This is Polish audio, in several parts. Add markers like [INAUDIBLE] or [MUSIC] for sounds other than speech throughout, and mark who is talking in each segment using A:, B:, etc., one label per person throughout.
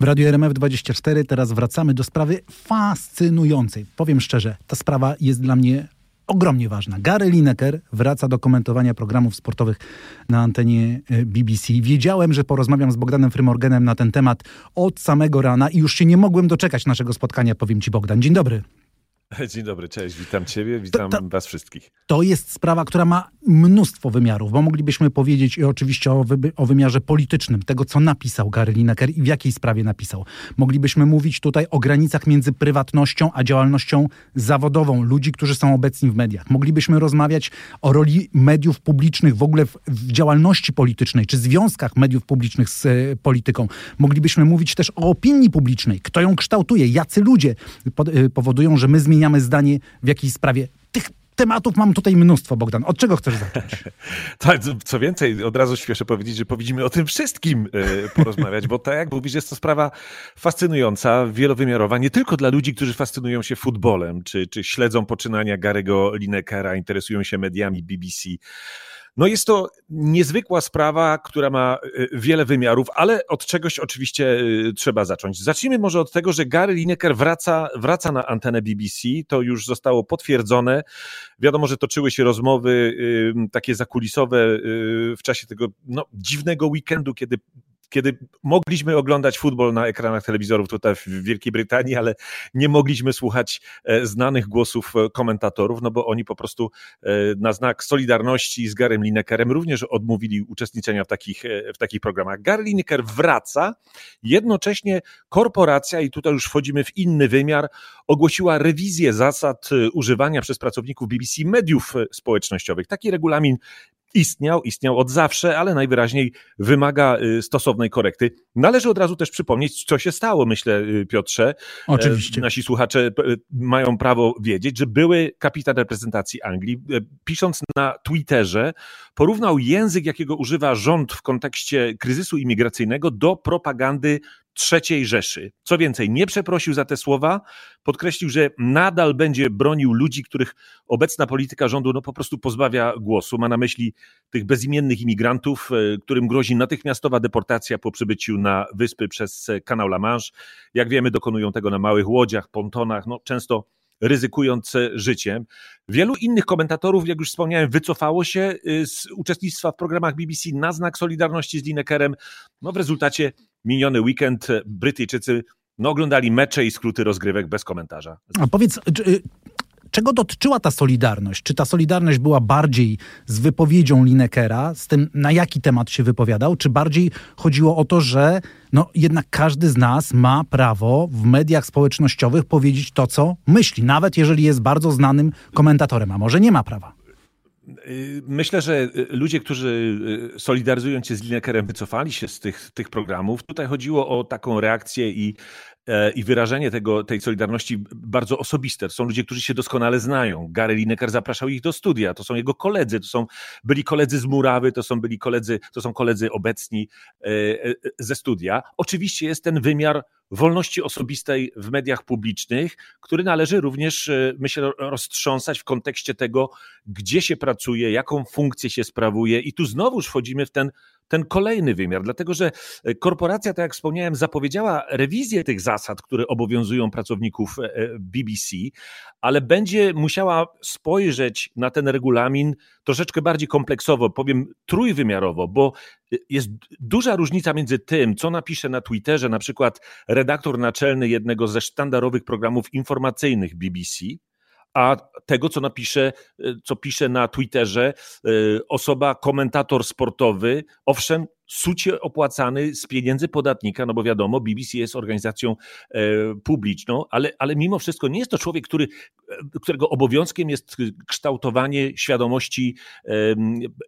A: W Radiu RMF24 teraz wracamy do sprawy fascynującej. Powiem szczerze, ta sprawa jest dla mnie ogromnie ważna. Gary Lineker wraca do komentowania programów sportowych na antenie e, BBC. Wiedziałem, że porozmawiam z Bogdanem Frymorgenem na ten temat od samego rana i już się nie mogłem doczekać naszego spotkania, powiem ci Bogdan. Dzień dobry. [LAUGHS]
B: Dzień dobry, cześć, witam Ciebie, witam to, to, Was wszystkich.
A: To jest sprawa, która ma mnóstwo wymiarów, bo moglibyśmy powiedzieć i oczywiście o, wy, o wymiarze politycznym, tego co napisał Gary Lineker i w jakiej sprawie napisał. Moglibyśmy mówić tutaj o granicach między prywatnością a działalnością zawodową ludzi, którzy są obecni w mediach. Moglibyśmy rozmawiać o roli mediów publicznych w ogóle w, w działalności politycznej, czy związkach mediów publicznych z e, polityką. Moglibyśmy mówić też o opinii publicznej, kto ją kształtuje, jacy ludzie po, e, powodują, że my zmieniamy zmieniamy zdanie w jakiejś sprawie. Tych tematów mam tutaj mnóstwo, Bogdan. Od czego chcesz zacząć? [LAUGHS]
B: tak, co więcej, od razu śpieszę powiedzieć, że powinniśmy o tym wszystkim e, porozmawiać, bo tak jak mówisz, jest to sprawa fascynująca, wielowymiarowa, nie tylko dla ludzi, którzy fascynują się futbolem, czy, czy śledzą poczynania Garego Linekera, interesują się mediami BBC, no jest to niezwykła sprawa, która ma e, wiele wymiarów, ale od czegoś oczywiście e, trzeba zacząć. Zacznijmy może od tego, że Gary Lineker wraca, wraca na antenę BBC. To już zostało potwierdzone. Wiadomo, że toczyły się rozmowy takie zakulisowe w czasie tego no, dziwnego weekendu, kiedy kiedy mogliśmy oglądać futbol na ekranach telewizorów tutaj w Wielkiej Brytanii, ale nie mogliśmy słuchać e, znanych głosów e, komentatorów, no bo oni po prostu e, na znak solidarności z Garym Linekerem również odmówili uczestniczenia w takich, w takich programach. Gary Lineker wraca, jednocześnie korporacja, i tutaj już wchodzimy w inny wymiar, ogłosiła rewizję zasad używania przez pracowników BBC mediów społecznościowych. Taki regulamin istniał, istniał od zawsze, ale najwyraźniej wymaga y, stosownej korekty. Należy od razu też przypomnieć, co się stało, myślę, y, Piotrze. E,
A: Oczywiście.
B: Nasi słuchacze mają prawo wiedzieć, że były kapitan reprezentacji Anglii, e, pisząc na Twitterze, porównał język, jakiego używa rząd w kontekście kryzysu imigracyjnego do propagandy trzeciej Rzeszy. Co więcej, nie przeprosił za te słowa, podkreślił, że nadal będzie bronił ludzi, których obecna polityka rządu no, po prostu pozbawia głosu. Ma na myśli tych bezimiennych imigrantów, e, którym grozi natychmiastowa deportacja po przybyciu na wyspy przez kanał La Manche. Jak wiemy, dokonują tego na małych łodziach, pontonach, no, często ryzykując życiem. Wielu innych komentatorów, jak już wspomniałem, wycofało się y, z uczestnictwa w programach BBC na znak solidarności z Linekerem. No w rezultacie miniony weekend Brytyjczycy no, oglądali mecze i skróty rozgrywek bez komentarza.
A: A powiedz, czy, czego dotyczyła ta solidarność? Czy ta solidarność była bardziej z wypowiedzią Linekera, z tym na jaki temat się wypowiadał, czy bardziej chodziło o to, że no, jednak każdy z nas ma prawo w mediach społecznościowych powiedzieć to, co myśli, nawet jeżeli jest bardzo znanym komentatorem, a może nie ma prawa?
B: Y, myślę, że y, ludzie, którzy y, solidaryzując się z Linekerem, wycofali się z tych, tych programów. Tutaj chodziło o taką reakcję i, e, i wyrażenie tego, tej solidarności bardzo osobiste. To są ludzie, którzy się doskonale znają. Gary Lineker zapraszał ich do studia. To są jego koledzy, to są byli koledzy z Murawy, to są byli koledzy, to są koledzy obecni e, e, ze studia. Oczywiście jest ten wymiar wolności osobistej w mediach publicznych, który należy również, e, myślę, roztrząsać w kontekście tego, gdzie się pracuje, jaką funkcję się sprawuje. I tu znowuż wchodzimy w ten ten kolejny wymiar, dlatego że e, korporacja, tak jak wspomniałem, zapowiedziała rewizję tych zasad, które obowiązują pracowników e, e, BBC, ale będzie musiała spojrzeć na ten regulamin troszeczkę bardziej kompleksowo, powiem trójwymiarowo, bo jest duża różnica między tym, co napisze na Twitterze na przykład redaktor naczelny jednego ze sztandarowych programów informacyjnych BBC, a tego, co napisze, e, co pisze na Twitterze e, osoba, komentator sportowy, owszem, sucie opłacany z pieniędzy podatnika, no bo wiadomo, BBC jest organizacją e, publiczną, ale, ale mimo wszystko nie jest to człowiek, który, którego obowiązkiem jest kształtowanie świadomości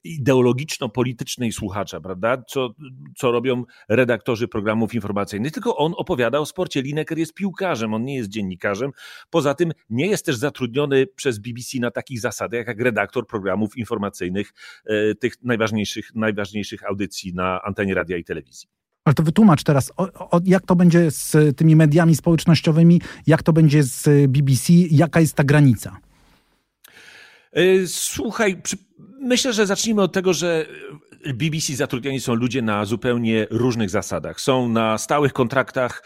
B: ideologiczno-politycznej słuchacza, prawda? Co, co robią redaktorzy programów informacyjnych. Tylko on opowiada o sporcie. Lineker jest piłkarzem, on nie jest dziennikarzem. Poza tym nie jest też zatrudniony przez BBC na takich zasadach, jak redaktor programów informacyjnych, e, tych najważniejszych, najważniejszych audycji na antenie radia i telewizji.
A: Ale to wytłumacz teraz, o, o, jak to będzie z tymi mediami społecznościowymi, jak to będzie z BBC, jaka jest ta granica?
B: Słuchaj, myślę, że zacznijmy od tego, że BBC zatrudniani są ludzie na zupełnie różnych zasadach. Są na stałych kontraktach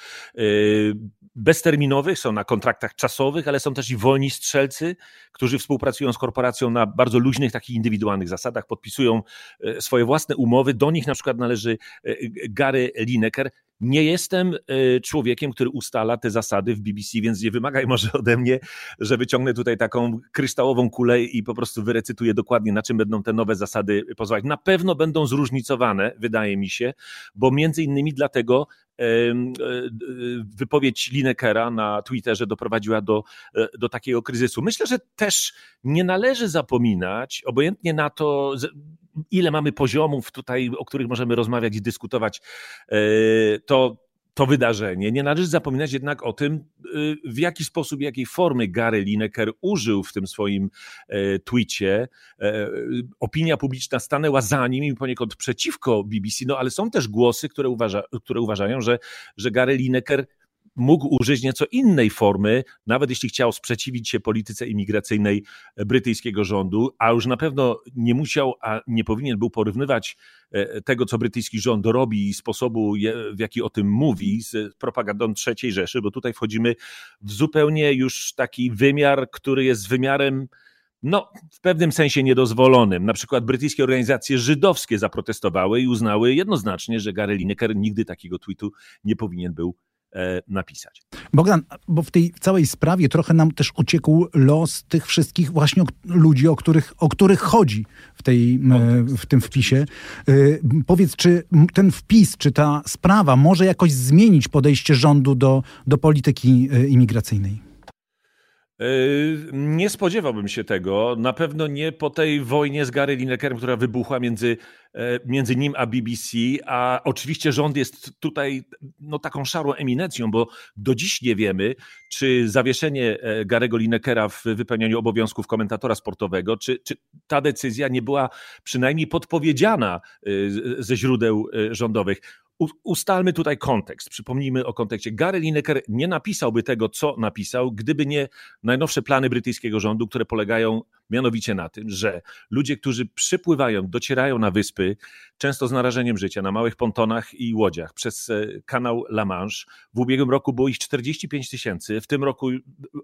B: bezterminowych, są na kontraktach czasowych, ale są też i wolni strzelcy, którzy współpracują z korporacją na bardzo luźnych, takich indywidualnych zasadach, podpisują e, swoje własne umowy. Do nich na przykład należy Gary Lineker. Nie jestem e, człowiekiem, który ustala te zasady w BBC, więc nie wymagaj może ode mnie, że wyciągnę tutaj taką kryształową kulę i po prostu wyrecytuję dokładnie, na czym będą te nowe zasady pozwalać. Na pewno będą zróżnicowane, wydaje mi się, bo między innymi dlatego wypowiedź Linekera na Twitterze doprowadziła do, do takiego kryzysu. Myślę, że też nie należy zapominać, obojętnie na to, ile mamy poziomów tutaj, o których możemy rozmawiać i dyskutować, e, to to wydarzenie. Nie należy zapominać jednak o tym, y, w jaki sposób, jakiej formy Gary Lineker użył w tym swoim e, tweetie. E, opinia publiczna stanęła za nim i poniekąd przeciwko BBC, no ale są też głosy, które, uważa, które uważają, że, że Gary Lineker mógł użyć nieco innej formy, nawet jeśli chciał sprzeciwić się polityce imigracyjnej brytyjskiego rządu, a już na pewno nie musiał, a nie powinien był porównywać e, tego, co brytyjski rząd robi i sposobu, w jaki o tym mówi, z propagandą III Rzeszy, bo tutaj wchodzimy w zupełnie już taki wymiar, który jest wymiarem no, w pewnym sensie niedozwolonym. Na przykład brytyjskie organizacje żydowskie zaprotestowały i uznały jednoznacznie, że Gary Lineker nigdy takiego tweetu nie powinien był E, napisać.
A: Bogdan, bo w tej całej sprawie trochę nam też uciekł los tych wszystkich właśnie ludzi, o których, o których chodzi w, tej, w tym wpisie. E, powiedz, czy ten wpis, czy ta sprawa może jakoś zmienić podejście rządu do, do polityki e, imigracyjnej?
B: Yy, nie spodziewałbym się tego. Na pewno nie po tej wojnie z Gary Linekerem, która wybuchła między, e, między nim a BBC, a oczywiście rząd jest tutaj no, taką szarą eminencją, bo do dziś nie wiemy, czy zawieszenie e, Garego Linekera w wypełnianiu obowiązków komentatora sportowego, czy, czy ta decyzja nie była przynajmniej podpowiedziana e, ze źródeł rządowych ustalmy tutaj kontekst. Przypomnijmy o kontekście. Gary Lineker nie napisałby tego, co napisał, gdyby nie najnowsze plany brytyjskiego rządu, które polegają mianowicie na tym, że ludzie, którzy przypływają, docierają na wyspy, często z narażeniem życia, na małych pontonach i łodziach przez e, kanał La Manche. W ubiegłym roku było ich 45 tysięcy, w tym roku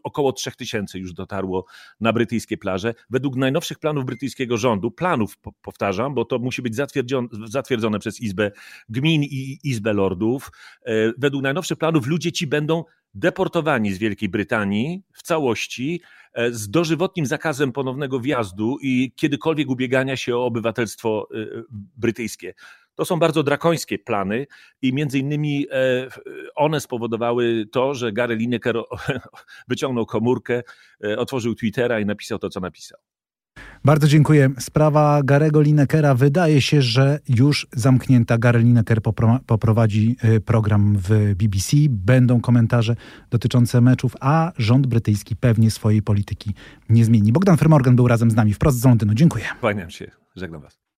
B: około 3 tysięcy już dotarło na brytyjskie plaże. Według najnowszych planów brytyjskiego rządu, planów powtarzam, bo to musi być zatwierdzone, zatwierdzone przez Izbę Gmin i Izbę Lordów, e, według najnowszych planów ludzie ci będą deportowani z Wielkiej Brytanii w całości e, z dożywotnim zakazem ponownego wjazdu i kiedykolwiek ubiegania się o obywatelstwo e, brytyjskie. To są bardzo drakońskie plany i między innymi e, one spowodowały to, że Gary Lineker [LAUGHS] wyciągnął komórkę, otworzył Twittera i napisał to, co napisał.
A: Bardzo dziękuję. Sprawa Garego Linekera wydaje się, że już zamknięta. Gary Lineker poprowadzi y, program w BBC. Będą komentarze dotyczące meczów, a rząd brytyjski pewnie swojej polityki nie zmieni. Bogdan Fermorgan był razem z nami wprost z Londynu. Dziękuję.
B: Kłaniam się. Żegnam Was.